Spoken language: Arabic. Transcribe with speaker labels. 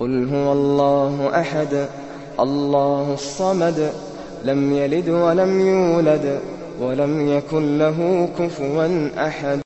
Speaker 1: قُلْ هُوَ اللَّهُ أَحَدٌ اللَّهُ الصَّمَدُ لَمْ يَلِدْ وَلَمْ يُولَدْ وَلَمْ يَكُن لَّهُ كُفُوًا أَحَدٌ.